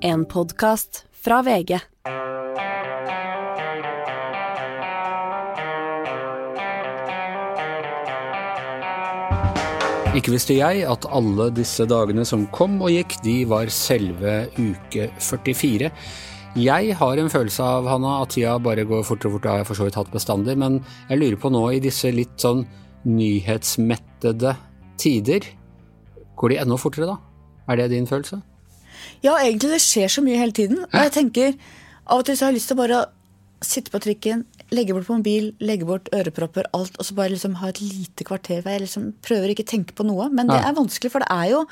En podkast fra VG. Ikke visste jeg at alle disse dagene som kom og gikk, de var selve uke 44. Jeg har en følelse av, Hanna, at tida bare går fortere og fortere, har jeg for så vidt hatt bestandig, men jeg lurer på nå i disse litt sånn nyhetsmettede tider, går de enda fortere da? Er det din følelse? Ja, egentlig det skjer så mye hele tiden. Og jeg tenker, av og til så har jeg lyst til å bare sitte på trikken, legge bort mobil, legge bort ørepropper, alt, og så bare liksom ha et lite kvarter hvor jeg liksom prøver ikke å tenke på noe. Men det er vanskelig, for det er jo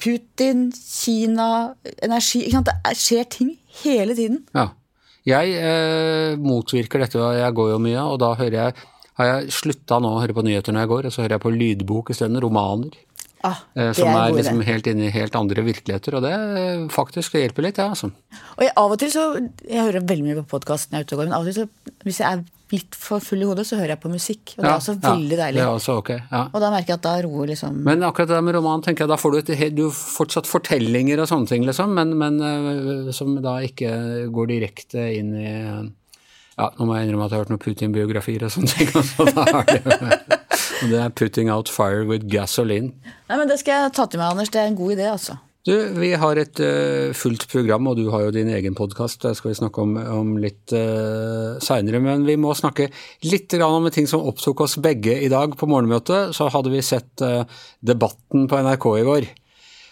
Putin, Kina, energi? Det er- skjer ting hele tiden. Ja. Jeg eh, motvirker dette, og jeg går jo mye, og da hører jeg har jeg slutta nå å høre på nyheter når jeg går, og så hører jeg på lydbok isteden, romaner. Ah, Eh, det som er er, liksom helt inne i helt andre virkeligheter, og det eh, faktisk hjelper litt, ja, altså. Og jeg, av og til så Jeg hører veldig mye på podkast når jeg er ute og går, men av og til så, hvis jeg er litt for full i hodet, så hører jeg på musikk. Og det Ja, er også ja, veldig deilig. Det er også ok, ja. Og da merker jeg at da roer liksom Men akkurat det der med roman, tenker jeg, da får du, et, du fortsatt fortellinger og sånne ting, liksom, men, men eh, som da ikke går direkte inn i eh, Ja, nå må jeg innrømme at jeg har hørt noen Putin-biografier og sånne ting, og så da er det det er 'Putting Out Fire With Gasoline'. Nei, men det skal jeg ta til meg, Anders. Det er en god idé, altså. Du, vi har et uh, fullt program, og du har jo din egen podkast. Det skal vi snakke om, om litt uh, seinere. Men vi må snakke litt om ting som opptok oss begge i dag på morgenmøtet. Så hadde vi sett uh, Debatten på NRK i går.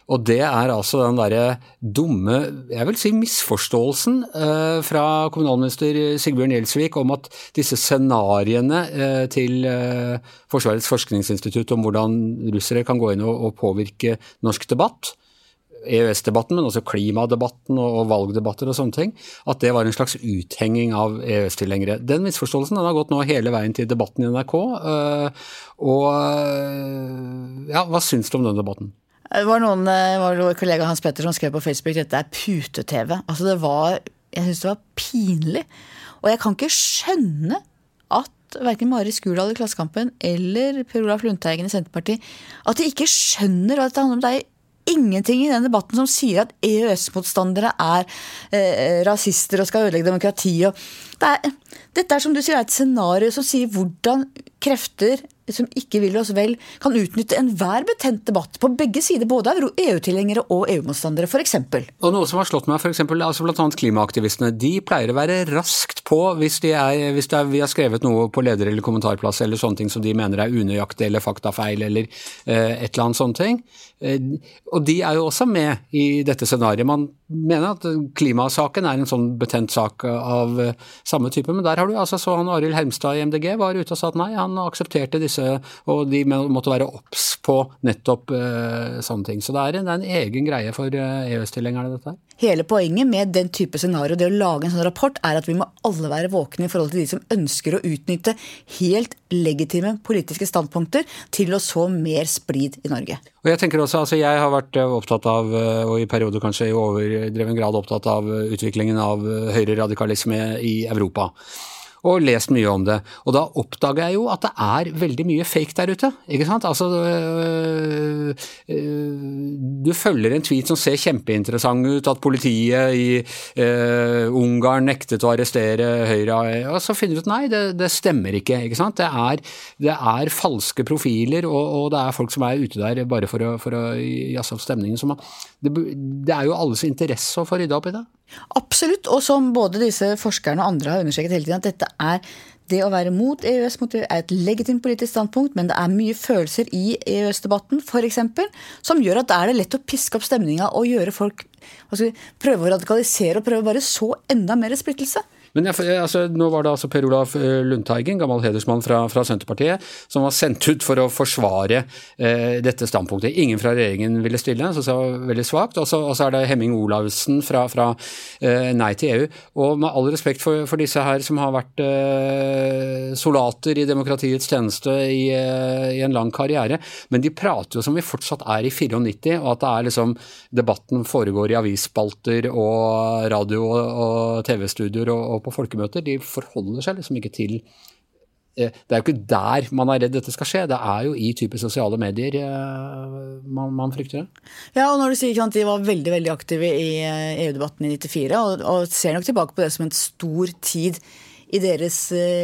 Og det er altså den derre dumme, jeg vil si misforståelsen eh, fra kommunalminister Sigbjørn Gjelsvik om at disse scenarioene eh, til eh, Forsvarets forskningsinstitutt om hvordan russere kan gå inn og, og påvirke norsk debatt, EØS-debatten, men også klimadebatten og, og valgdebatter og sånne ting, at det var en slags uthenging av EØS-tilhengere. Den misforståelsen den har gått nå hele veien til debatten i NRK. øh, og øh, ja, hva syns du om den debatten? Det var noen, eh, var vår kollega Hans Petter som skrev på Facebook dette er pute-TV. Altså det var, Jeg syns det var pinlig. Og jeg kan ikke skjønne at verken Mari Skurdal i Klassekampen eller Per Olaf Lundteigen i Senterpartiet at de ikke skjønner at dette handler om. Det er ingenting i den debatten som sier at EØS-motstandere er eh, rasister og skal ødelegge demokratiet. Det dette er som du sier, er et scenario som sier hvordan krefter som ikke vil oss vel, kan utnytte enhver betent debatt på begge sider, både av EU-tilhengere og EU-motstandere, f.eks. Og noe som har slått meg, eksempel, altså annet klimaaktivistene, de pleier å være raskt på hvis, de er, hvis det er, vi har skrevet noe på leder- eller kommentarplass eller sånne ting som de mener er unøyaktig eller faktafeil eller eh, et eller annet sånne ting. Eh, og de er jo også med i dette scenarioet. Man mener at klimasaken er en sånn betent sak av eh, samme type, men der har du altså så han Arild Hermstad i MDG var ute og sa at nei, han aksepterte disse, og de måtte være obs på nettopp eh, sånne ting. Så det er en, det er en egen greie for eh, EØS-tilhengerne, dette her. Hele poenget med den type scenario, det å lage en sånn rapport, er at vi må alle være våkne i forhold til de som ønsker å utnytte helt legitime politiske standpunkter til å så mer splid i Norge. Og Jeg tenker også, altså jeg har vært eh, opptatt av, og i perioder kanskje i overdreven grad opptatt av utviklingen av høyreradikalisme i Europa. Og lest mye om det. Og da oppdaga jeg jo at det er veldig mye fake der ute. ikke sant? Altså øh, øh, Du følger en tweet som ser kjempeinteressant ut, at politiet i øh, Ungarn nektet å arrestere Høyre, og så finner du ut nei, det, det stemmer ikke. ikke sant? Det er, det er falske profiler, og, og det er folk som er ute der bare for å, for å jazze opp stemningen. Man, det, det er jo alles interesse å få rydda opp i det. Absolutt, og som både disse forskerne og andre har understreket hele tiden, at dette er det å være mot EØS mot EU er et legitimt politisk standpunkt, men det er mye følelser i EØS-debatten f.eks. som gjør at da er det lett å piske opp stemninga og gjøre folk altså, prøve å radikalisere og prøve bare så enda mer splittelse. Men jeg, altså, nå var det altså Per Olaf eh, Lundteigen, gammel hedersmann fra, fra Senterpartiet, som var sendt ut for å forsvare eh, dette standpunktet. Ingen fra regjeringen ville stille, så det var veldig svakt. Og så er det Hemming Olavsen fra, fra eh, Nei til EU. Og med all respekt for, for disse her som har vært eh, soldater i demokratiets tjeneste i, eh, i en lang karriere, men de prater jo som vi fortsatt er i 94, og at det er liksom debatten foregår i avisspalter og radio og, og TV-studioer og, og på folkemøter. De forholder seg liksom ikke til det er jo ikke der man er redd dette skal skje, det er jo i type sosiale medier man, man frykter det. Ja, og når du sier at de var veldig veldig aktive i EU-debatten i 94, og, og ser nok tilbake på det som en stor tid i deres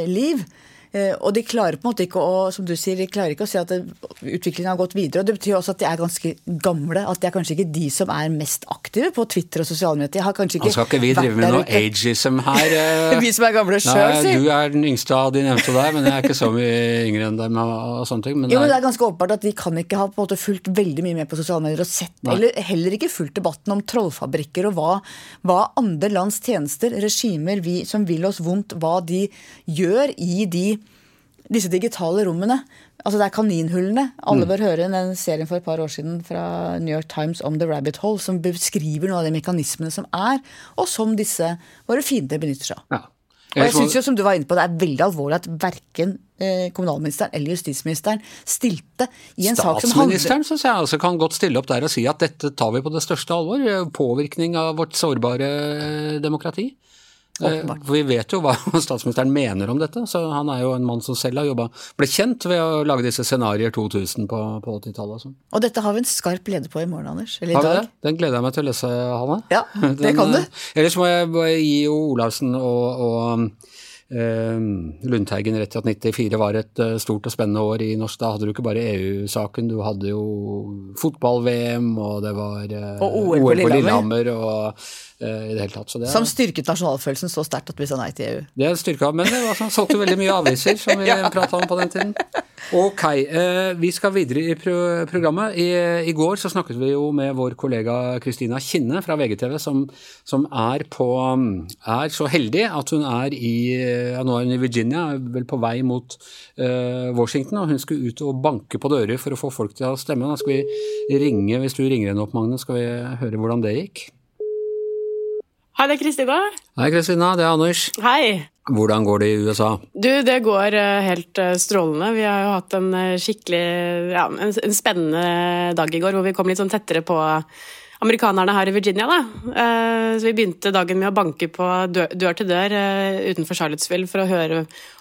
liv. Eh, og de klarer på en måte ikke å som du sier, de klarer ikke å si at utviklingen har gått videre. og Det betyr også at de er ganske gamle. At det er kanskje ikke de som er mest aktive på Twitter og sosiale medier. Har kanskje ikke Han skal ikke vi drive med noe ageism her. Eh. vi som er gamle sjøl, si. Du er den yngste av de nevnte der, men jeg er ikke så mye yngre enn dem. og sånne ting. Men jo, men det er ganske åpenbart at de kan ikke ha på en måte fulgt veldig mye med på sosiale medier og sett, Nei. eller heller ikke fulgt debatten om trollfabrikker og hva, hva andre lands tjenester, regimer vi, som vil oss vondt, hva de gjør i de disse digitale rommene. Altså Det er kaninhullene. Alle mm. bør høre den serien for et par år siden fra New York Times om The Rabbit Hole, som beskriver noen av de mekanismene som er, og som disse våre fiender benytter seg av. Ja. Og jeg synes jo, som du var inne på, Det er veldig alvorlig at verken eh, kommunalministeren eller justisministeren stilte i en sak som handler Statsministeren syns jeg altså kan godt stille opp der og si at dette tar vi på det største alvor. Påvirkning av vårt sårbare eh, demokrati. Eh, for Vi vet jo hva statsministeren mener om dette. så Han er jo en mann som selv har jobba Ble kjent ved å lage disse scenarioer 2000 på, på 80-tallet. Og, sånn. og dette har vi en skarp leder på i morgen, Anders. Eller i dag. Det? Den gleder jeg meg til å lese, Hanne. Ja, det Den, kan du. Eh, ellers må jeg gi Olavsen og, og Uh, Lundteigen rett i at 94 var et uh, stort og spennende år i norsk. Da hadde du ikke bare EU-saken, du hadde jo fotball-VM, og det var uh, og OL på Lillehammer. Og i det hele tatt. Det, Som styrket nasjonalfølelsen så sterkt at vi sa nei til EU. Det styrka, men det var sånn, solgte veldig mye aviser, som vi ja. prata om på den tiden. Ok, eh, vi skal videre i pro programmet. I, I, går så snakket vi jo med vår kollega Kristina Kinne fra VGTV, som, som er, på, er så heldig at hun er i, ja, nå er hun i Virginia, vel på vei mot uh, Washington. og Hun skulle ut og banke på dører for å få folk til å stemme. Da skal vi ringe, hvis du ringer henne opp, Magne, skal vi høre hvordan det gikk. Hei, det er Kristina. Hei, Kristina. Det er Anders. Hei. Hvordan går det i USA? Du, det går eh, helt eh, strålende. Vi har jo hatt en eh, skikkelig ja, en, spennende dag i går hvor vi kom litt sånn tettere på amerikanerne her i Virginia. Da. Så vi begynte dagen med å banke på dør, dør til dør utenfor Charlottesville for å høre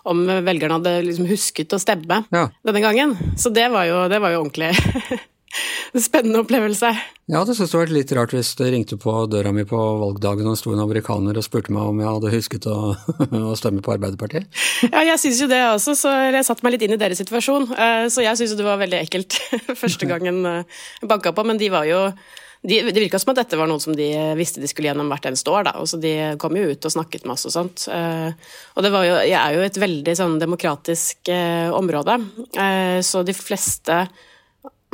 om velgerne hadde liksom husket å stemme ja. denne gangen. Så det var jo, det var jo ordentlig spennende opplevelse. Ja, det synes det vært litt rart hvis det ringte på døra mi på valgdagen og sto en amerikaner og spurte meg om jeg hadde husket å, å stemme på Arbeiderpartiet. Ja, jeg syns jo det også, så jeg satte meg litt inn i deres situasjon. Eh, så jeg syns jo det var veldig ekkelt første gangen jeg eh, banka på, men de var jo de, det virka som at dette var noe som de visste de skulle gjennom hvert eneste år. Da. Og så de kom jo ut og snakket med oss og sånt. Eh, og det var jo, jeg er jo et veldig sånn demokratisk område, så de fleste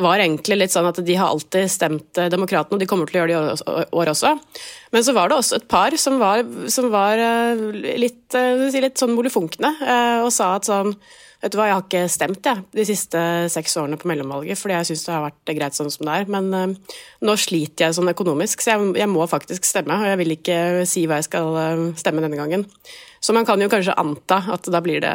var egentlig litt sånn at de har alltid stemt eh, Demokratene, og de kommer til å gjøre det i år også. Men så var det også et par som var, som var eh, litt, eh, litt sånn molefonkne, og sa at sånn Vet du hva, jeg har ikke stemt jeg, de siste seks årene på mellomvalget, fordi jeg syns det har vært greit sånn som det er. Men uh, nå sliter jeg sånn økonomisk, så jeg, jeg, må faktisk stemme. Og jeg vil ikke si hva jeg skal stemme denne gangen. Så man kan jo kanskje anta at da blir det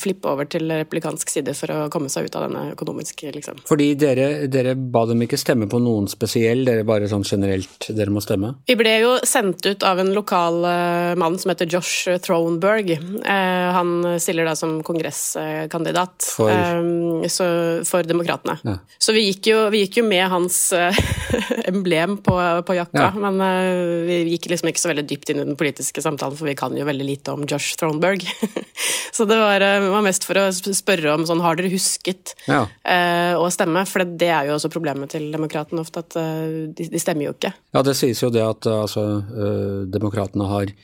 flippe over til republikansk side for å komme seg ut av denne økonomiske liksom. Fordi dere, dere ba dem ikke stemme på noen spesiell, dere bare sånn generelt dere må stemme? Vi ble jo sendt ut av en lokal uh, mann som heter Josh Thronberg. Uh, han stiller da som kongresskandidat for, uh, for Demokratene. Ja. Så vi gikk, jo, vi gikk, jo, med hans emblem på, på jakka, ja. men vi gikk liksom ikke så veldig dypt inn i den politiske samtalen, for vi kan jo veldig lite om Josh Thronberg. så det var, eh, var, mest for å spørre om sånn, har dere husket ja. uh, å stemme? For det er jo også problemet til demokratene ofte, at uh, de, de, stemmer jo ikke. Ja, det sies jo det at altså, uh, demokratene har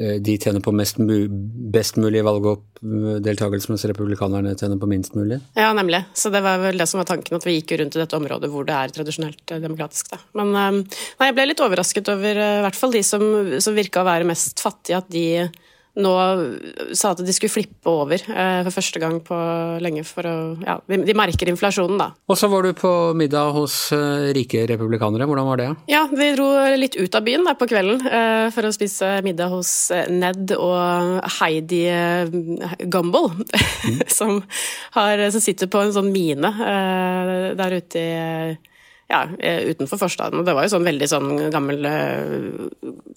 de tjener på mest, best mulig valgoppdeltakelse, mens republikanerne tjener på minst mulig? Ja, nemlig. Så det var vel det som var tanken, at vi gikk rundt i dette området hvor det er tradisjonelt demokratisk. Da. Men nei, jeg ble litt overrasket over i hvert fall de som, som virka å være mest fattige, at de nå sa at de skulle flippe over eh, for første gang på lenge. for å, ja, De merker inflasjonen, da. Og så var du på middag hos uh, rike republikanere. Hvordan var det? Ja, Vi dro litt ut av byen der på kvelden for å spise middag hos Ned og Heidi Gumbel, mm. som, har, som, sitter på en sånn mine der ute i ja, utenfor forstaden. Det var jo sånn veldig sånn gammel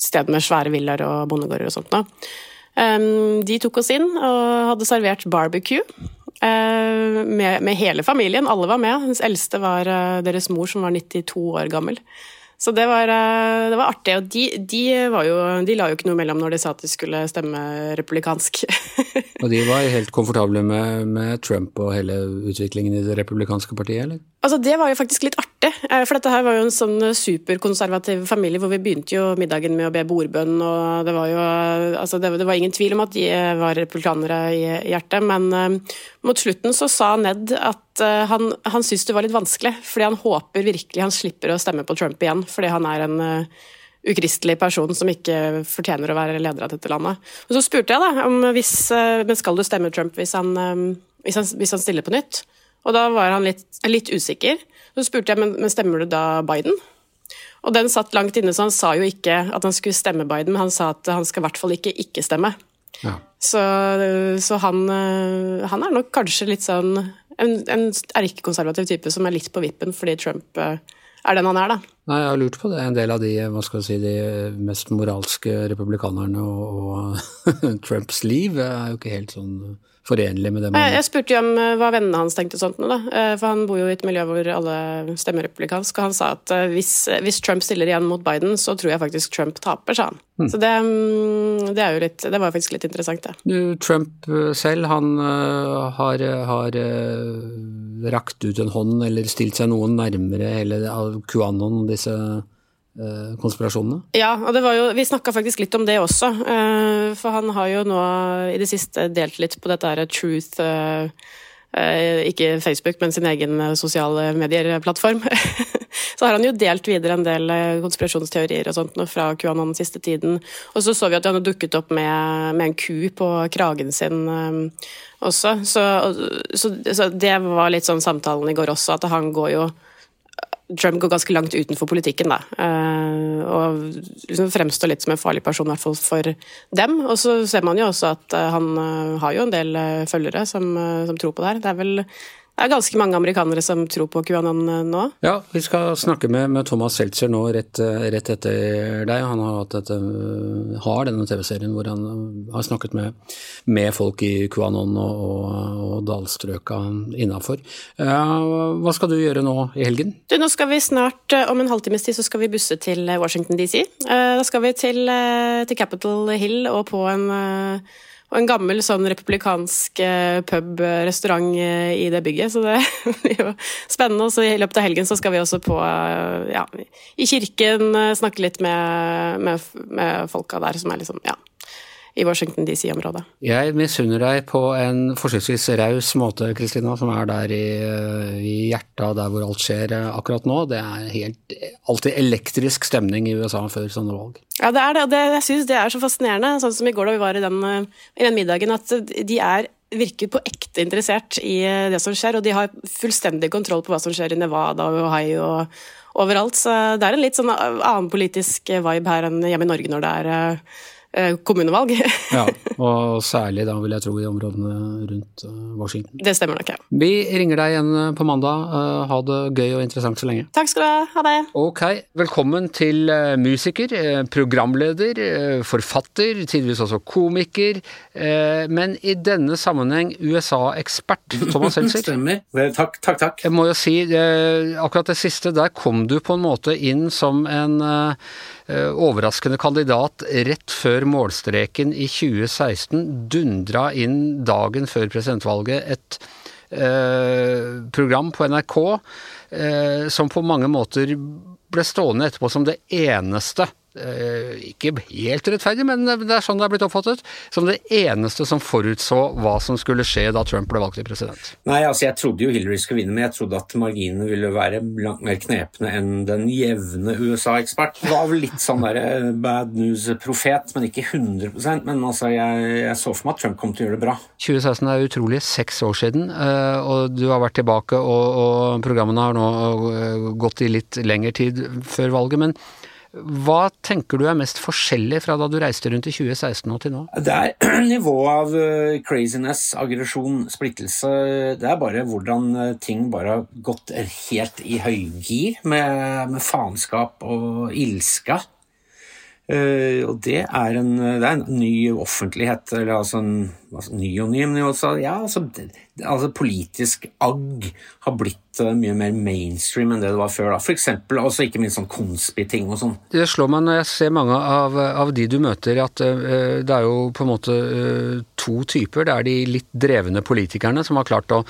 sted med svære villaer og bondegårder og sånt. Da. De tok oss inn og hadde servert barbecue. Med, med hele familien, alle var med. Hennes eldste var deres mor, som var 92 år gammel. Så det var, eh, det var artig. Og de, de, jo, de, la jo ikke noe mellom når de sa at de skulle stemme republikansk. og de var helt komfortable med, med, Trump og hele utviklingen i det republikanske partiet, eller? Altså, Det var jo faktisk litt artig, eh, for dette her var jo en sånn superkonservativ familie hvor vi begynte jo middagen med å be bordbønn, og det var jo altså det, det, var ingen tvil om at de var republikanere i, hjertet, men mot slutten så sa Ned at uh, han, han syntes det var litt vanskelig, fordi han håper virkelig han slipper å stemme på Trump igjen fordi han er en uh, ukristelig person som ikke fortjener å være leder av dette landet. Og Så spurte jeg da om hvis, uh, men skal du stemme Trump hvis han, hvis han, hvis han stiller på nytt. Og da var han litt, litt usikker. Så spurte jeg men, men stemmer du da Biden. Og den satt langt inne, så han sa jo ikke at han skulle stemme Biden, men han sa at han skal i hvert fall ikke ikke stemme. Ja. Så, så han, uh, han, er nok kanskje litt sånn en, en erkekonservativ type som er litt på vippen fordi Trump uh, er den han er, da. Nei, jeg har lurt på det. En del av de hva skal jeg si, de mest moralske republikanerne og, og Trumps liv er jo ikke helt sånn forenlig med det man Jeg spurte jo om eh, hva vennene hans tenkte sånt nå, da. Eh, for han bor jo i et miljø hvor alle stemmer republikansk, og han sa at eh, hvis, hvis, Trump stiller igjen mot Biden, så tror jeg faktisk Trump taper, sa han. Hmm. Så det, mm, det, er jo litt Det var faktisk litt interessant, det. Du, Trump selv, han har, har rakt ut en hånd eller stilt seg noen nærmere hele QAnon, disse konspirasjonene? Ja, og jo, vi snakka faktisk litt om det også. Eh, for han har jo nå i det siste delt litt på dette her truth eh, ikke Facebook, men sin egen sosiale medier-plattform. så har han jo delt videre en del konspirasjonsteorier og sånt fra QAnon den siste tiden. Og så så vi at han har dukket opp med, med en ku på kragen sin også. Så, så, så det var litt sånn samtalen i går også, at han går jo Trump går ganske langt utenfor politikken, da. Uh, og liksom fremstår litt som en farlig person, i hvert fall for dem. Og så ser man jo også at uh, han uh, har jo en del følgere som, som, tror på det her. Det er vel det er ganske mange amerikanere som tror på QAnon eh, nå. Ja, vi skal snakke med, med Thomas Seltzer nå rett, eh, rett, etter deg. Han har, hatt et, har denne TV-serien hvor han har snakket med, med folk i QAnon og, og, og dalstrøka innafor. hva skal du gjøre nå i helgen? Du, nå skal vi snart, Om en halvtimes tid så skal vi busse til Washington DC. Da skal vi til, til Capitol Hill og på en og en gammel sånn republikansk eh, pub-restaurant eh, i det bygget, så det blir jo spennende. Og så i løpet av helgen så skal vi også på eh, ja, i kirken snakke litt med, med, med folka der som er liksom, ja, i Washington DC-området. Jeg misunner deg på en forsøksvis raus måte, Kristina, som er der i, i hjertet der hvor alt skjer akkurat nå. Det er helt, alltid elektrisk stemning i USA før sånne valg. Ja, det er det, det, jeg syns det er så fascinerende, sånn som i går da vi var i den, i den middagen, at de er virker på ekte interessert i det som skjer, og de har fullstendig kontroll på hva som skjer i Nevada og Ohio og overalt. Så det er en litt sånn annen politisk vibe her enn hjemme i Norge når det er Eh, kommunevalg. ja, og særlig da vil jeg tro i områdene rundt eh, Washington. Det stemmer nok, ja. Vi ringer deg igjen eh, på mandag. Ha det gøy og interessant så lenge. Takk skal du ha. Ha det. Ok, velkommen til musiker, programleder, forfatter, tidvis også komiker, men i denne sammenheng USA-ekspert, Thomas Seltzer. Stemmer. Takk, takk, takk. Jeg må jo si, akkurat det siste, der kom du på en måte inn som en Eh, overraskende kandidat rett før målstreken i 2016 dundra inn dagen før presidentvalget et eh, program på NRK eh, som på mange måter ble stående etterpå som det eneste ikke helt rettferdig, men det er sånn det er blitt oppfattet, som det eneste som forutså hva som skulle skje da Trump ble valgt til president. Nei, altså jeg trodde jo Hillary skulle vinne, men jeg trodde at marginene ville være langt mer knepne enn den jevne USA-ekspert. Det var vel litt sånn der eh, bad news-profet, men ikke 100% Men altså, jeg, jeg, så for meg at Trump kom til å gjøre det bra. 2016 er utrolig seks år siden, eh, og du har vært tilbake, og, og programmene har nå gått i litt lengre tid før valget. men hva tenker du er mest forskjellig fra da du reiste rundt i 2016 og til nå? Det er nivået av eh, craziness, aggresjon, splittelse. Det er bare hvordan eh, ting bare har gått helt i høygir med, med faenskap og ilska. Uh, og det er, en, det er, en, ny offentlighet, eller altså en altså, ny og ny, men også, ja, altså, altså, politisk agg har blitt uh, mye mer mainstream enn det det var før. da. For eksempel, også ikke minst sånn Conspi-ting og sånn. Det slår meg når jeg ser mange av, av de du møter, at uh, det er jo på en måte to typer. Det er de litt drevne politikerne som har klart å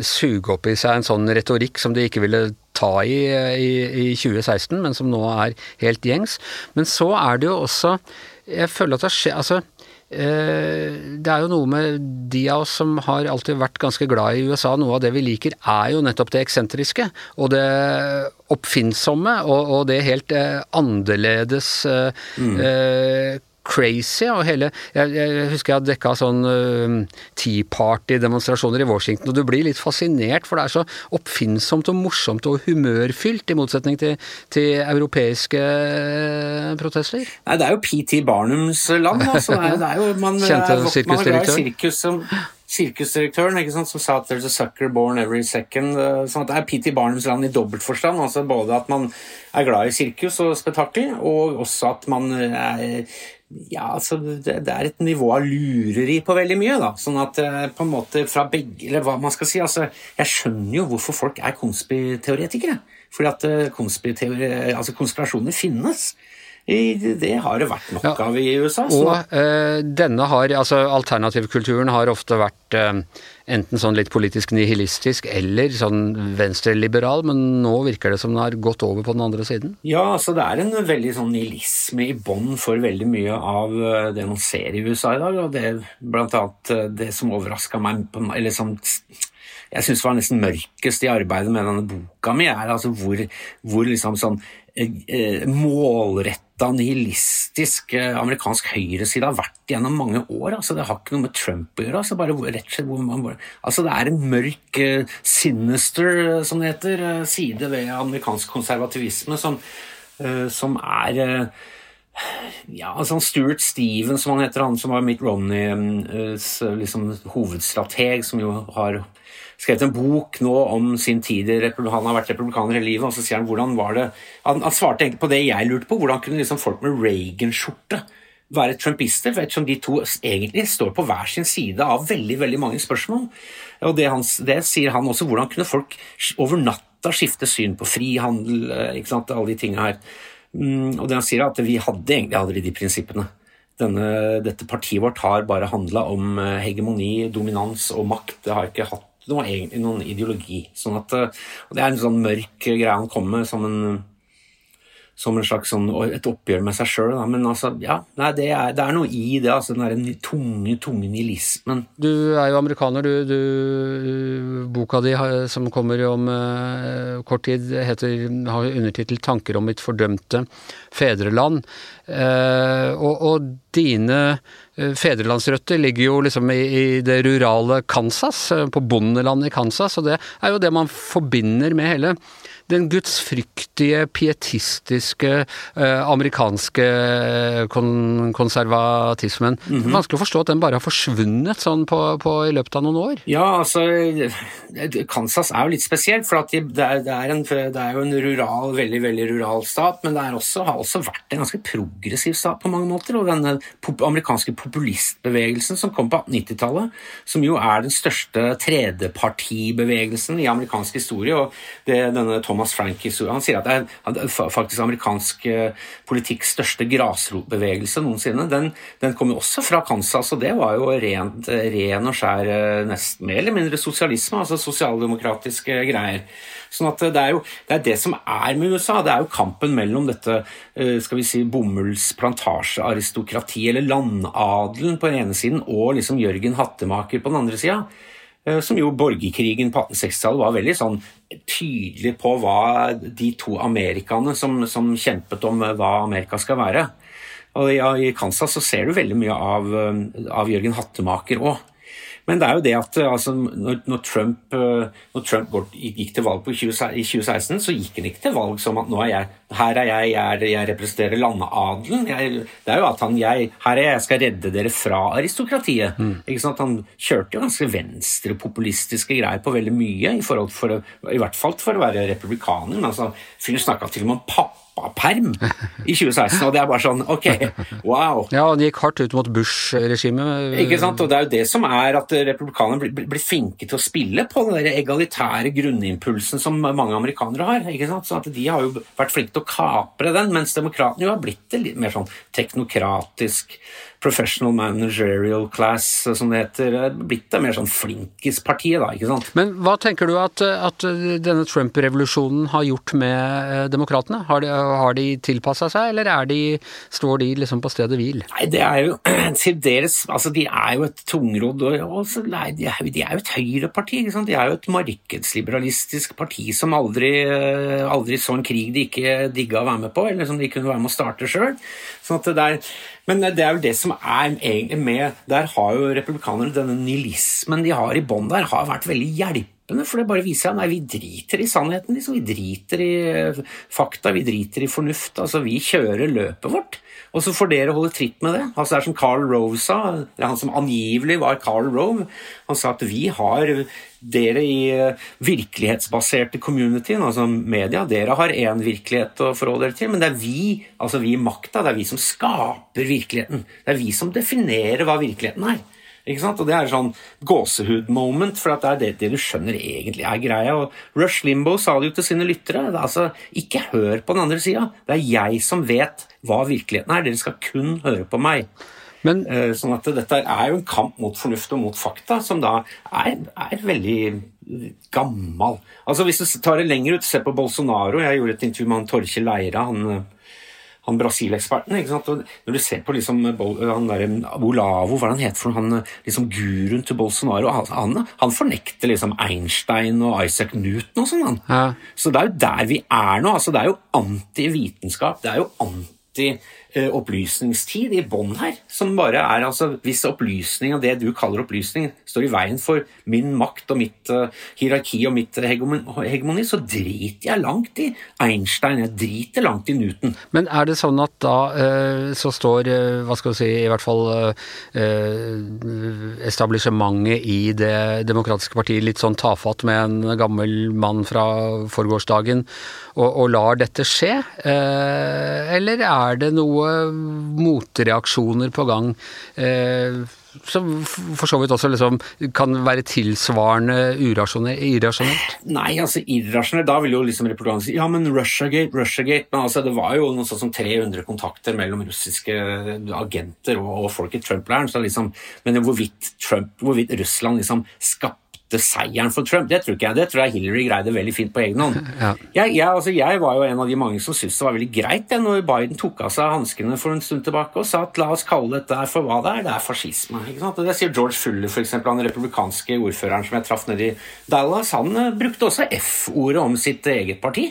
suge opp i seg en sånn retorikk som de ikke ville ta i, i, i 2016, men som nå er helt gjengs. Men så er det jo også Jeg føler at det skjer Altså eh, det er jo noe med de av oss som har alltid vært ganske glad i USA. Noe av det vi liker, er jo nettopp det eksentriske og det oppfinnsomme og, og det helt eh, annerledes mm. Crazy. og hele, Jeg, jeg husker jeg dekka sånn uh, Tea Party-demonstrasjoner i Washington, og du blir litt fascinert, for det er så oppfinnsomt og morsomt og humørfylt, i motsetning til, til europeiske uh, protester. Nei, det er jo PT Barnums land. altså. Det er, det er jo, man, Kjente sirkusdirektør. Sirkusdirektøren ikke sant, som sa at 'there's a sucker born every second'. sånn at Det er P.T. Barnums land i dobbeltforstand. altså Både at man er glad i sirkus og spetakkel, og også at man er ja, altså det, det, er et nivå av lureri på veldig mye. da, sånn at eh, på en måte fra begge, eller hva man skal si, altså Jeg skjønner jo hvorfor folk er konspiteoretikere. Fordi at konspiteori, altså konspirasjoner finnes. Det har det vært nok ja. av i USA. Og eh, denne har, altså Alternativkulturen har ofte vært eh, enten sånn litt politisk nihilistisk eller sånn venstreliberal, men nå virker det som den har gått over på den andre siden? Ja, altså det er en veldig sånn nihilisme i bånn for veldig mye av eh, det man ser i USA i dag. og det Blant annet det som overraska meg, eller som jeg syns var nesten mørkest i arbeidet med denne boka mi, er altså hvor, hvor liksom sånn eh, målrett da nihilistisk eh, amerikansk høyreside har vært gjennom mange år. Altså, det har ikke noe med Trump å gjøre. Altså, bare, rett og slett hvor man, altså, det er en mørk, uh, sinister, eh, som det heter, side ved amerikansk konservativisme som, som er ja, altså Stuart Stevens, som han heter, han som var Mitt Romneys liksom, hovedstrateg, som jo har skrevet en bok nå om sin tid Han har vært republikaner hele livet, og så sier han hvordan var det Han, han svarte egentlig på det jeg lurte på. Hvordan kunne liksom folk med Reagan-skjorte være trumpister? Ettersom de to egentlig står på hver sin side av veldig veldig mange spørsmål. Og det, hans, det sier han også. Hvordan kunne folk over natta skifte syn på frihandel, eh, ikke sant, alle de tinga her. Mm, og det han sier, er at vi hadde egentlig aldri de prinsippene. Denne, dette partiet vårt har bare handla om eh, hegemoni, dominans og makt. Det har ikke hatt det var egentlig noen ideologi. Sånn at, eh, og Det er en sånn mørk greie han kommer med som en, som slags sånn, et oppgjør med seg sjøl. Men altså, ja, nei, det, er, det, er, noe i det. altså Den der tunge, tunge nihilismen. Du er jo amerikaner. Du, du, boka di som kommer om uh, kort tid, heter, har undertittel 'Tanker om mitt fordømte fedreland'. Uh, og, og dine Eh, fedrelandsrøtter ligger jo liksom i, i, det rurale Kansas, eh, på bondelandet i Kansas, og det er jo det man forbinder med hele den gudsfryktige, pietistiske, eh, amerikanske kon konservatismen. Mm -hmm. Vanskelig å forstå at den bare har forsvunnet sånn på, på, i løpet av noen år? Ja, altså Kansas er jo litt spesielt, for det er, det, er en, det, er, jo en rural, veldig veldig rural stat, men det også, har også vært en ganske progressiv stat på mange måter. og denne amerikanske populistbevegelsen som kom på 1890-tallet, som jo er den største tredjepartibevegelsen i amerikansk historie. og det, denne Thomas Frank han sier at det er faktisk amerikansk eh, politikks største grasrotbevegelse noensinne. Den, den kom jo også fra Kansas, og det var jo rent, ren og skjær eh, nesten mer eller mindre sosialisme, altså sosialdemokratiske greier. Sånn at det er jo det, er det som er med USA. Det er jo kampen mellom dette eh, skal vi si, bomullsplantasjearistokratiet, eller landadelen på den ene siden, og liksom Jørgen Hattemaker på den andre sida. Eh, som jo borgerkrigen på 1860-tallet var veldig sånn tydelig på hva de to amerikaene som, som kjempet om hva Amerika skal være. Og I Kansas så ser du veldig mye av, av Jørgen Hattemaker òg. Men det er jo det at eh, altså, når, når, Trump, eh, når Trump gikk til valg 20, i 2016, så gikk han ikke til valg som at nå er jeg, her er jeg, jeg, jeg representerer landeadelen. det er jo at han jeg, her er jeg, jeg skal redde dere fra aristokratiet. Mm. Ikke sant? Han kjørte jo ganske venstrepopulistiske greier på veldig mye, i, for, i hvert fall for å være republikaner. Men altså, fyren snakka til og med om pappa pappaperm i 2016, og det er bare sånn ok, wow. Ja, han gikk hardt ut mot Bush-regimet. Ikke sant? Og det er jo det som er at republikanerne blir, blir flinke til å spille på den der egalitære grunnimpulsen som mange amerikanere har. ikke sant? Sånn at De har jo vært flinke til å kapre den, mens demokratene jo har blitt det litt mer sånn teknokratisk professional managerial class, som det heter. Blitt det mer sånn flinkispartiet, da. ikke sant? Men hva tenker du at, at denne Trump-revolusjonen har gjort med eh, demokratene? Har de, har de tilpassa seg, eller de, står de liksom på stedet hvil? Nei, det er jo til deres Altså, de er jo et tungrodd og også, nei, de, er, de er jo et høyreparti. ikke sant? De er jo et markedsliberalistisk parti som aldri, eh, aldri så en krig de ikke digga å være med på, eller som de kunne være med å starte sjøl. Sånn det er men det er jo det som er egentlig med Der har jo republikanerne denne nihilismen de har i bånn der, har vært veldig hjelpende. For det bare viser seg nei, vi driter i sannheten. Liksom. Vi driter i eh, fakta, vi driter i fornuft. Altså, vi kjører løpet vårt. Og så får dere holde tritt med det. Altså Det er som Carl Rove sa, han som angivelig var Carl Rove. Han sa at vi har dere i eh, virkelighetsbaserte communityen, altså media, dere har én virkelighet å forholde dere til, men det er vi, altså vi i makta, det er vi som skaper virkeligheten. Det er vi som definerer hva virkeligheten er. Ikke sant? Og Det er sånn gåsehud-moment, for det er det, det, du skjønner egentlig er greia. Og Rush Limbo sa det jo til sine lyttere. Er altså, Ikke hør på den andre sida. Det er jeg som vet hva virkeligheten er. Dere skal kun høre på meg. Men, eh, sånn at Dette er jo en kamp mot fornuft og mot fakta, som da er, er veldig gammel. Altså Hvis du tar det lenger ut, se på Bolsonaro. Jeg gjorde et intervju med han Torkjell Leira. han han Brasil-eksperten. Når du ser på liksom, han der, Olavo, hva han heter for han liksom guruen til Bolsonaro Han, han fornekter liksom Einstein og Isaac Newton og sånn. Ja. Så det er jo der vi er nå. altså Det er jo antivitenskap. Det er jo anti Eh, opplysningstid i bånn her. Som bare er altså Hvis opplysning og det du kaller opplysning, står i veien for min makt og mitt uh, hierarki og mitt hegemoni, så driter jeg langt i Einstein. Jeg driter langt i Newton. Men er det sånn at da uh, så står, uh, hva skal du si, i hvert fall establishementet i Det demokratiske partiet litt sånn tafatt med en gammel mann fra forgårsdagen og, og lar dette skje? eller er det noe motreaksjoner på gang. Eh, som for så vidt også liksom kan være tilsvarende irrasjonelt? Nei, altså irrasjonelt Da vil jo liksom reportasjen si ja, men Russiagate, Russiagate Men altså, det var jo noe sånt som 300 kontakter mellom russiske agenter og, og folk i Trump-leiren. Liksom, men hvorvidt, Trump, hvorvidt Russland liksom skapte lette seieren for Trump. Det tror ikke jeg. Det tror jeg Hillary greide veldig fint på egen hånd. Ja. Jeg, jeg, altså, jeg, var jo en av de mange som syntes det var veldig greit det, når Biden tok av seg hanskene for en stund tilbake og sa at la oss kalle dette for hva det er. Det er fascisme. Det sier George Fuller, f.eks., han republikanske ordføreren som jeg traff nede i Dallas. Han uh, brukte også F-ordet om sitt eget parti.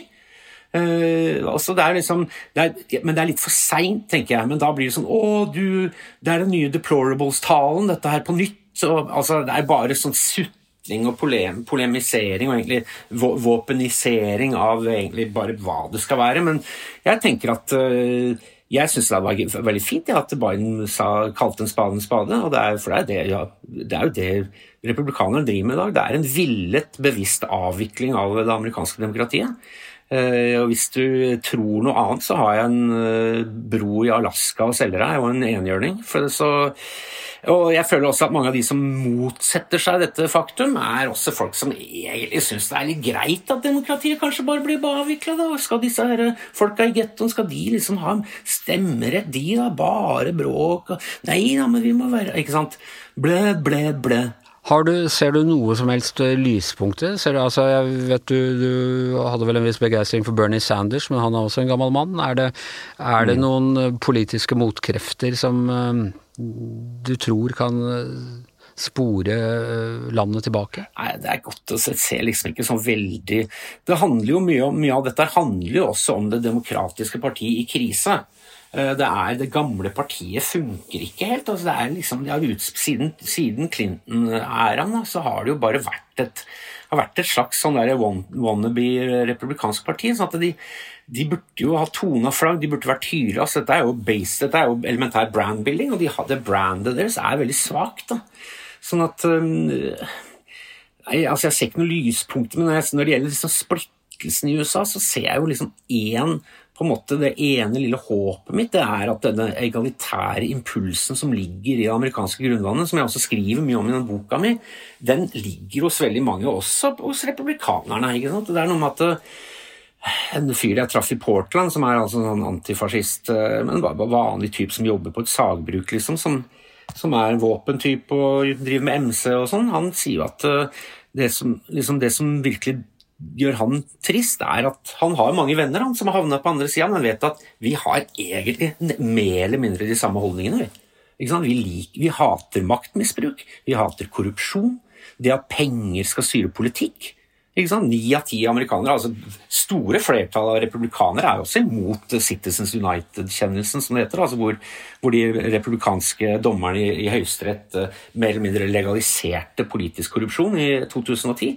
Uh, altså det er liksom, det er, men det er litt for seint, tenker jeg. Men da blir det sånn Å, du, det er den nye deplorables-talen, dette her på nytt. Så, altså, det er bare sånn sutt ytring og polem, polemisering og egentlig våpenisering av egentlig bare hva det skal være. Men jeg tenker at uh, jeg syns det var veldig fint ja, at Biden sa, kalte en spade en spade. og det er, For det er, det, ja, det er jo det republikanerne driver med i dag. Det er en villet, bevisst avvikling av det amerikanske demokratiet. Uh, og Hvis du tror noe annet, så har jeg en uh, bro i Alaska å selge deg, og en enhjørning. Og jeg føler også at mange av de som motsetter seg dette faktum, er også folk som egentlig syns det er litt greit at demokratiet kanskje bare blir avvikla. Skal disse her folka i gettoen skal de liksom ha stemmerett, de da? Bare bråk Nei da, men vi må være Ikke sant? Blæ, blæ, ble. Du, ser du noe som helst lyspunkter? Ser du, altså, jeg vet du, du hadde vel en viss begeistring for Bernie Sanders, men han er også en gammel mann. Er det, er det mm. noen politiske motkrefter som du tror kan eh, spore eh, landet tilbake? Nei, Det er godt å se. ser liksom ikke sånn veldig Det handler jo mye, om, mye av dette handler jo også om det demokratiske partiet i krise. Eh, det er det gamle partiet funker ikke helt. altså det er liksom, det har Siden, siden Clinton-æraen så har det jo bare vært et, har vært et slags sånn wannabe republikansk parti. sånn at de de burde jo ha tona flagg, de burde vært hyra. Altså, dette er jo base, dette er jo elementær brandbuilding, og de hadde brandet deres er veldig svakt. Sånn at um, nei, altså Jeg ser ikke noe lyspunkter, men når det gjelder liksom splittelsen i USA, så ser jeg jo liksom én på en måte det ene lille håpet mitt det er at denne egalitære impulsen som ligger i det amerikanske grunnlandet, som jeg også skriver mye om i den boka mi, den ligger hos veldig mange, også hos republikanerne. ikke sant? Det er noe med at eh, en fyr jeg traff i Portland, som er altså sånn antifascist, eh, men vanlig type som jobber på et sagbruk, liksom, som, som er en våpentype og driver med MC og sånn, han sier at eh, det som, liksom det som virkelig gjør han trist, er at han har mange venner han, som har havnet på andre sida, men vet at vi har egentlig mer eller mindre de samme holdningene. Vi, liker, vi hater maktmisbruk, vi hater korrupsjon, det at penger skal styre politikk. Ni av ti amerikanere, altså store flertall av republikanere, er også imot Citizens United-kjennelsen, som det heter. Altså hvor, hvor, de republikanske dommerne i, i Høyesterett eh, mer eller mindre legaliserte politisk korrupsjon i 2010.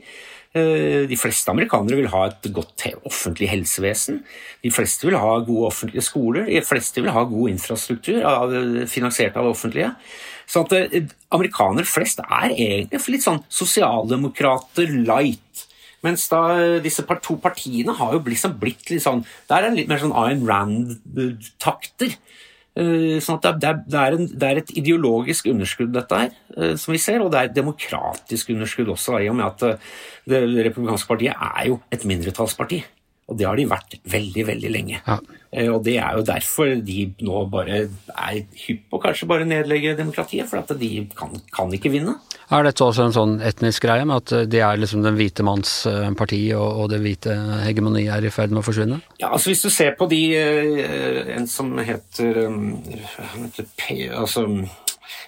Eh, de fleste amerikanere vil ha et godt offentlig helsevesen. De fleste vil ha gode offentlige skoler. De fleste vil ha god infrastruktur finansiert av det offentlige. Så eh, amerikanere flest er egentlig litt sånn sosialdemokrater light. Mens da eh, disse to partiene har jo liksom blitt litt sånn Der er det litt mer sånn Ayn Rand-takter. Sånn at det er, det, er en, det er, et ideologisk underskudd, dette her, som vi ser, og det er et demokratisk underskudd også, i og med at det republikanske partiet er jo et mindretallsparti. Og det har de vært veldig, veldig lenge. Ja. Eh, og det er jo derfor de nå bare er hypp på kanskje bare nedlegge demokratiet, for at de kan, kan, ikke vinne. Er dette også en sånn etnisk greie, med at de er liksom den hvite manns eh, parti, og, og det hvite hegemoniet er i ferd med å forsvinne? Ja, altså hvis du ser på de eh, En som heter, heter P, altså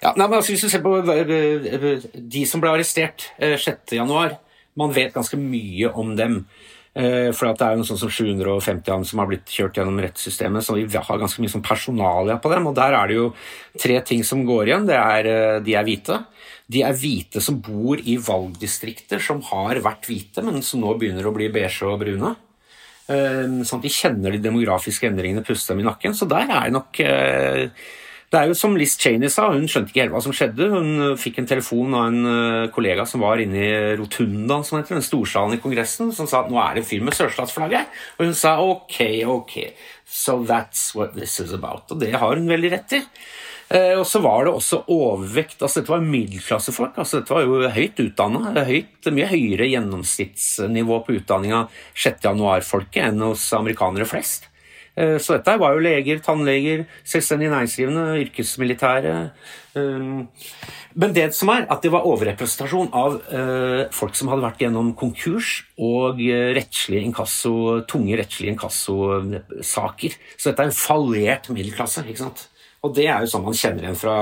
ja, nei, men altså Hvis du ser på de som ble arrestert 6.1 man vet ganske mye om dem. Eh, for det er jo noe sånt som 750 av dem som har blitt kjørt gjennom rettssystemet, så vi har ganske mye sånn personalia på dem. Og der er det jo tre ting som går igjen. Det er, eh, de er hvite. De er hvite som bor i valgdistrikter som har vært hvite, men som nå begynner å bli beige og brune. Eh, sånn at de kjenner de demografiske endringene, puster dem i nakken. Så der er nok det er jo som Liz Cheney sa, hun skjønte ikke helt hva som skjedde. Hun eh, fikk en telefon av en eh, kollega som var inne i rotundaen, som heter den storsalen i Kongressen, som sa at nå er det en fyr med sørstatsflagget. Og hun sa ok, ok, so that's what this is about. Og det har hun veldig rett i. Eh, og så var det også overvekt. altså Dette var middelklassefolk. altså Dette var jo høyt utdanna. Mye høyere gjennomsnittsnivå på utdanninga 6.1-folket enn hos amerikanere flest. Eh, så dette var jo leger, tannleger, selvstendig næringsdrivende, yrkesmilitære. Eh, men det som er, at det var overrepresentasjon av eh, folk som hadde vært gjennom konkurs og rettslige inkasso, tunge rettslige inkassosaker. Så dette er en fallert middelklasse. ikke sant? Og det er jo sånn man kjenner igjen fra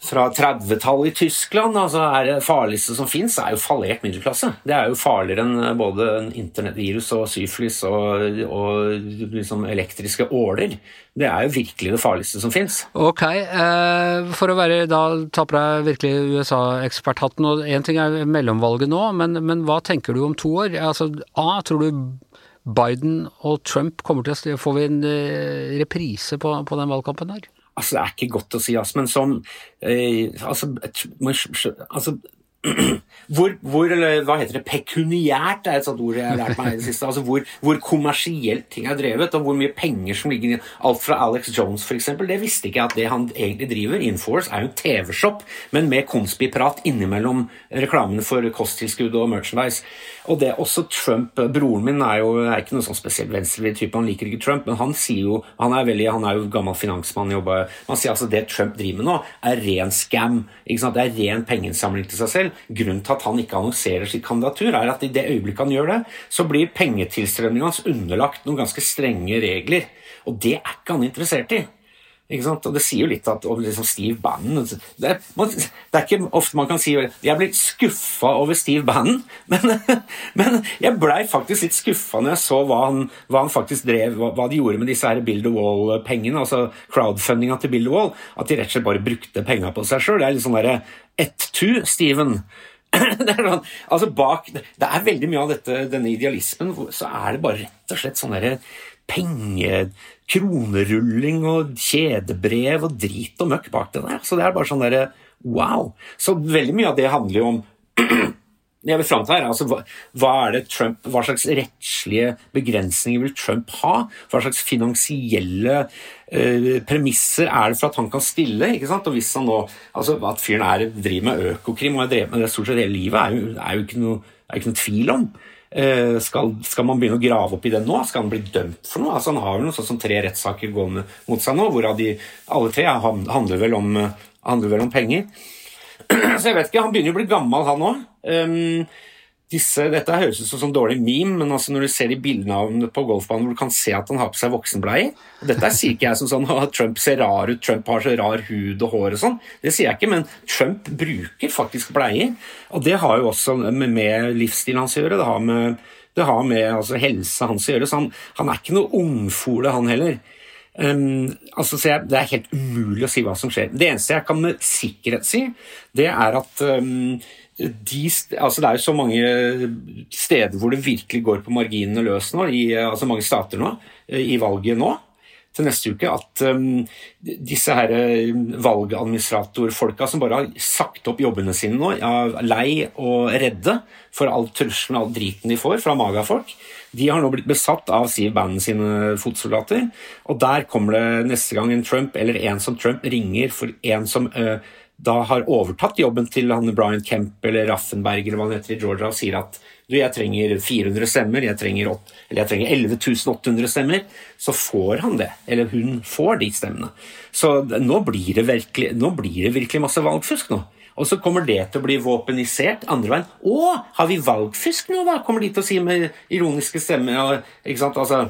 fra 30-tallet i Tyskland. altså er Det farligste som fins, er jo fallert middelklasse. Det er jo farligere enn eh, både internettvirus og syflis og, og liksom elektriske åler. Det er jo virkelig det farligste som fins. Ok, eh, for å være da ta deg virkelig USA-eksperthatten, og én ting er mellomvalget nå, men, men, hva tenker du om to år? Altså, A, tror du Biden og Trump kommer til å få en eh, reprise på, på den valgkampen her? Altså, det er ikke godt å si, altså, men sånn eh, altså, altså hvor, hvor, hva heter det, pekuniært er et sånt ord jeg har lært meg i det siste. altså Hvor, hvor kommersielt ting er drevet, og hvor mye penger som ligger i Alt fra Alex Jones, f.eks. Det visste ikke jeg at det han egentlig driver. Inforce er jo en TV-shop, men med konspiprat innimellom reklamene for kosttilskudd og merchandise. Og det er også Trump Broren min er jo er ikke noen sånn spesielt venstrevridd type, han liker ikke Trump, men han sier jo Han er, veldig, han er jo gammel finansmann, jobber, han sier altså det Trump driver med nå, er ren scam. ikke sant, Det er ren pengeinnsamling til seg selv. Grunnen til at han ikke annonserer sitt kandidatur, er at i det øyeblikket han gjør det, så blir pengetilstrømningen hans underlagt noen ganske strenge regler. Og det er ikke han interessert i. Og det sier jo litt at liksom Steve Bannon det er, det er, ikke ofte man kan si Jeg blir skuffa over Steve Bannon, men, men jeg blei faktisk litt skuffa når jeg så hva han, hva han faktisk drev, hva, hva, de gjorde med disse her Build the Wall-pengene, altså crowdfundinga til Build the Wall. At de rett og slett bare brukte penga på seg sjøl. Det er litt sånn derre ett-tu, Steven. det, er sånn, altså bak, det er veldig mye av dette, denne idealismen, så er det bare rett og slett sånn derre penge, kronerulling og kjedebrev og drit og møkk bak det der. Så det er bare sånn derre wow. Så veldig mye av det handler jo om jeg vil fram til her, altså, hva, hva, er det Trump, hva slags rettslige begrensninger vil Trump ha? Hva slags finansielle eh, premisser er det for at han kan stille? ikke sant? Og hvis han nå, altså At fyren er, driver med økokrim og har drevet med det stort sett hele livet, er jo, er jo ikke, noe, er ikke noe tvil om. Eh, skal, skal, man begynne å grave opp i det nå? Skal han bli dømt for noe? Altså Han har jo noe sånn som tre rettssaker gående mot seg nå, hvorav de alle tre handler vel om, handler vel om penger. Så jeg vet ikke, Han begynner jo å bli gammel, han òg. Disse, dette høres ut som sånn dårlig meme, men altså når du ser de bildene av ham på golfbanen hvor du kan se at han har på seg voksenbleie Dette sier ikke jeg som sånn at Trump ser rar ut, Trump har så rar hud og hår og sånn. Det sier jeg ikke, men Trump bruker faktisk bleier. Og det har jo også med, med livsstilen hans å gjøre. Det har med, det har med altså, helsa hans å gjøre. Så han, han er ikke noe ungfole, han heller. Um, altså, jeg, det er helt umulig å si hva som skjer. Det eneste jeg kan med sikkerhet si, det er at um, de, altså det er jo så mange steder hvor det virkelig går på marginene løs nå, i altså mange stater nå, i valget nå til neste uke, at um, disse her valgadministratorfolka som bare har sagt opp jobbene sine nå, er lei og redde for all trusselen og all driten de får fra magafolk, de har nå blitt besatt av Siv Bannon sine fotsoldater. Og der kommer det neste gang en Trump, eller en som Trump, ringer for en som uh, da har overtatt jobben til han Brian Kemp eller Raffenberg eller hva han heter i Georgia, og sier at du, jeg trenger 400 stemmer, jeg trenger, 8, eller jeg trenger 11 800 stemmer, så får han det. Eller hun får de stemmene. Så nå blir det virkelig, blir det virkelig masse valgfusk nå. Og så kommer det til å bli våpenisert andre veien. Å, har vi valgfusk nå, da? Kommer de til å si med ironiske stemmer. ikke sant, altså...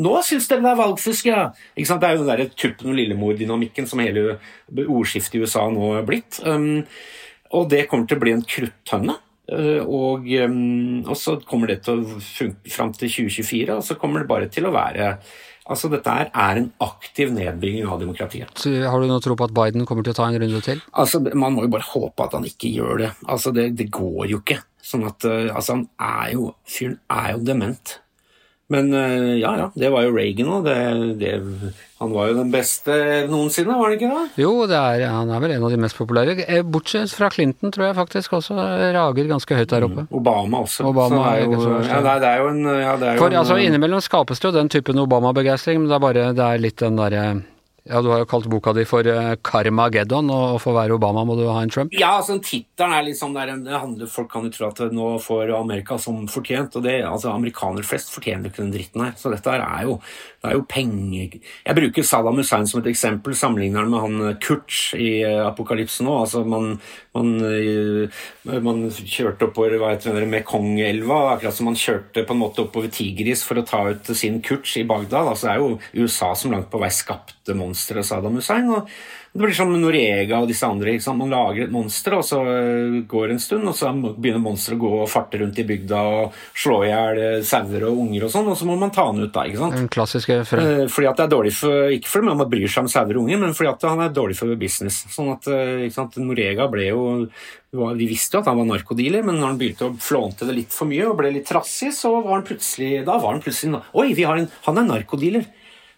Nå syns de det er valgfusk, ja! Ikke sant? Det er jo den der tuppen og lillemor-dynamikken som hele ordskiftet i USA nå er blitt. Um, og det kommer til å bli en kruttønne. Uh, og, um, og, så kommer det til å funke fram til 2024, og så kommer det bare til å være Altså, Dette er en aktiv nedbygging av demokratiet. Så har du noe tro på at Biden kommer til å ta en runde til? Altså, Man må jo bare håpe at han ikke gjør det. Altså, Det, det går jo ikke. Sånn at, uh, altså, han er jo, Fyren er jo dement. Men eh, ja, ja, det var jo Reagan òg. Han var jo den beste noensinne, var det ikke det? Jo, det er, han er vel en av de mest populære. Eh, bortsett fra Clinton, tror jeg faktisk også rager ganske høyt der oppe. Mm. Obama også. Obama er jo, ja, det er jo en, ja, det er For jo altså, innimellom skapes det jo den typen Obama-begeistring, men det er bare det er litt den derre ja, Du har jo kalt boka di for Karmageddon, og for å være Obama må du ha en Trump? Ja, altså tittelen er sånn der, det handler, Folk kan jo tro at nå får Amerika som fortjent, og det, altså amerikanere flest fortjener ikke den dritten her. Så dette her er jo det er jo penger Jeg bruker Saddam Hussein som et eksempel, sammenligner han med han eh, i eh, Apokalypsen nå. Altså, man, man, eh, man kjørte oppover hva heter det, Mekongelva, akkurat som man kjørte på en måte oppover Tigris for å ta ut sin Kurch i Bagdad. Altså, det er jo USA som langt på vei skapte monsteret Saddam Hussein. og det blir som Norega og disse andre. Man lager et monster, og så eh, går det en stund, og så begynner monsteret å gå og farte rundt i bygda og slå i hjel eh, sauer og unger og sånn, og så må man ta han ut da. ikke sant? Den klassiske. Eh, fordi at det er dårlig for, Ikke fordi man bryr seg om sauer og unger, men fordi at han er dårlig for business. Sånn at Norega ble jo vi visste jo at han var narkodealer, men når han begynte å flånte det litt for mye og ble litt trassig, så var han plutselig da var han plutselig Oi, en, han er narkodealer!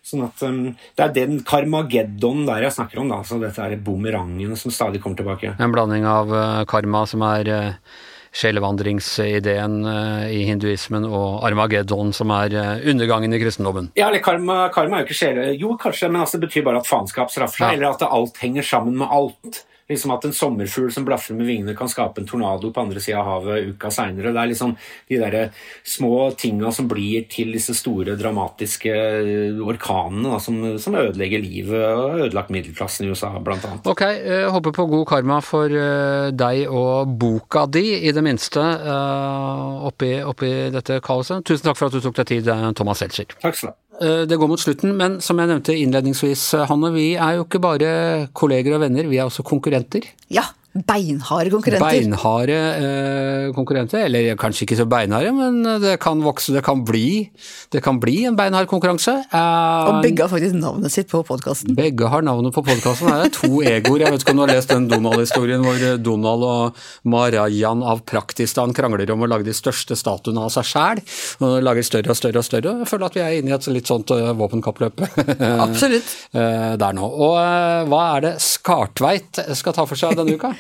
Sånn at um, Det er den karmageddon der jeg snakker om. da, altså Dette er bumerangen som stadig kommer tilbake. En blanding av uh, karma, som er uh, sjelevandringsideen uh, i hinduismen, og armageddon, som er uh, undergangen i kristendommen. Ja, eller karma, karma er jo ikke sjele... Jo, kanskje, men altså, det betyr bare at faenskap straffer seg, ja. eller at alt henger sammen med alt. Liksom At en sommerfugl som blafrer med vingene, kan skape en tornado på andre sida av havet uka seinere. Det er liksom de der små tinga som blir til disse store, dramatiske orkanene da, som, som, ødelegger livet og har ødelagt middelklassen i USA, blant annet. Ok, jeg håper på god karma for uh, deg og boka di, i det minste, oppi, oppi, dette kaoset. Tusen takk for at du tok deg tid, eh, Thomas Seltzer. Takk skal du ha. Eh, det går mot slutten, men som jeg nevnte innledningsvis, eh, Hanne, vi er jo ikke bare kolleger og venner, vi er også konkurrenter. Ja, Beinharde konkurrenter. Beinharde eh, konkurrenter, eller kanskje ikke så beinharde, men det kan vokse, det kan bli, det kan bli en beinhard konkurranse. Eh, og begge har faktisk navnet sitt på podkasten. Begge har navnet på podkasten. Det er to egoer. Jeg vet ikke om du har lest den Donald-historien hvor Donald og Marajan av Praktistan krangler om å lage de største statuene av seg sjæl. Og lager større og større og større. Jeg føler at vi er inne i et litt sånt uh, våpenkappløp Absolutt. der nå. Og uh, hva er det Skartveit skal ta for seg denne uka?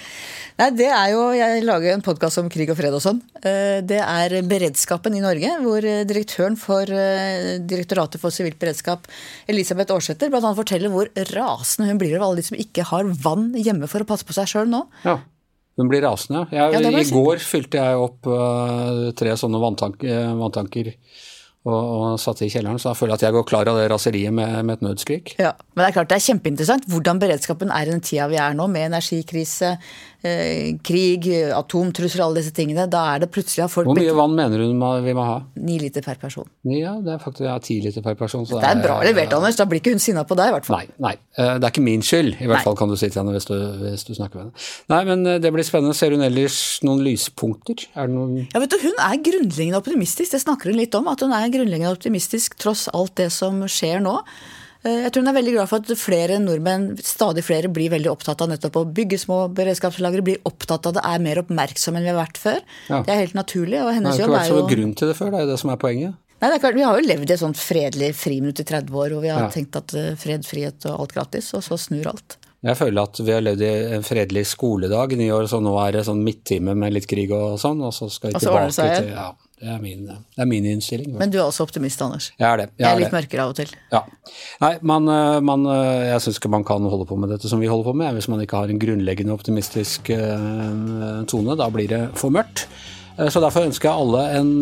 Nei, det er jo, Jeg lager en podkast om krig og fred og sånn. Eh, Det er beredskapen i Norge, hvor eh, direktøren for eh, Direktoratet for sivilt beredskap, Elisabeth Aarsæter, bl.a. forteller hvor rasende hun blir over alle de som ikke har vann hjemme for å passe på seg sjøl nå. Ja. Hun blir rasende. Jeg, Ja, I går fylte jeg opp tre sånne vanntank, vanntanker og, og satte i kjelleren, så da føler jeg at jeg går klar av det raseriet med, med et nødskrik. Ja, Men det er klart det er kjempeinteressant hvordan beredskapen er i den tida vi er nå, med energikrise, eh, krig, atomtrusler, alle disse tingene. Da er det plutselig at folk Hvor mye vann mener hun vi må ha? ni liter per person. Ja, det er faktisk ja, ti liter per person. Så Det er bra levert, Anders. Da blir ikke hun sinna på deg, i hvert fall. Nei, nei. eh, Det er ikke min skyld, i hvert Nei. fall kan du si til henne hvis du, hvis du snakker med henne. Nei, men eh, det blir spennende. Ser hun ellers noen lyspunkter? Er det noen Ja, vet du, Hun er grunnleggende optimistisk. Det snakker hun litt om. At hun er grunnleggende optimistisk tross alt det som skjer nå. Eh, Jeg tror hun er veldig glad for at flere nordmenn, stadig flere, blir veldig opptatt av nettopp å bygge små beredskapslagre. Blir opptatt av det, er mer oppmerksom enn vi har vært før. Ja. Det er helt naturlig. og Det hennes har ikke jobb vært er så jo... grunn til det før, det er jo det som er poenget. Nei, det er klart, Vi har jo levd i et sånt fredelig friminutt i 30 år, og vi har Ja. tenkt at eh, fred, frihet og alt gratis, og så snur alt. Jeg føler at vi har levd i en fredelig skoledag i ni år, så nå er det sånn midttime med litt krig og sånn, og så skal vi tilbake til Ja, det er min, det er min innstilling. Men du er også optimist, Anders. jeg er det. Jeg er det. litt mørkere av og til. Ja. Nei, man, øh, man, øh, jeg syns ikke man kan holde på med dette som vi holder på med, hvis man ikke har en grunnleggende optimistisk øh, tone. Da blir det for mørkt. Eh, Så derfor ønsker jeg alle en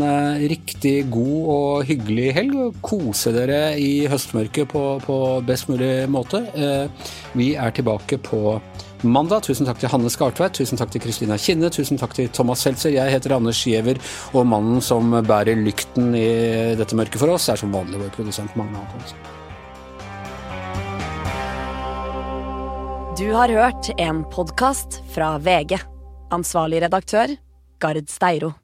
riktig god og hyggelig helg. Kose dere i høstmørket på, på best mulig måte. Eh, Vi er tilbake på mandag. Tusen takk til Hanne Skartveit, tusen takk til Kristina Kinne, tusen takk til Thomas Seltzer. Jeg heter Anders Giæver, og mannen som bærer lykten i dette mørket for oss, er som vanlig vår produsent Magne Antonsen. Du har hørt en podkast fra VG. Ansvarlig redaktør, Gard Steiro.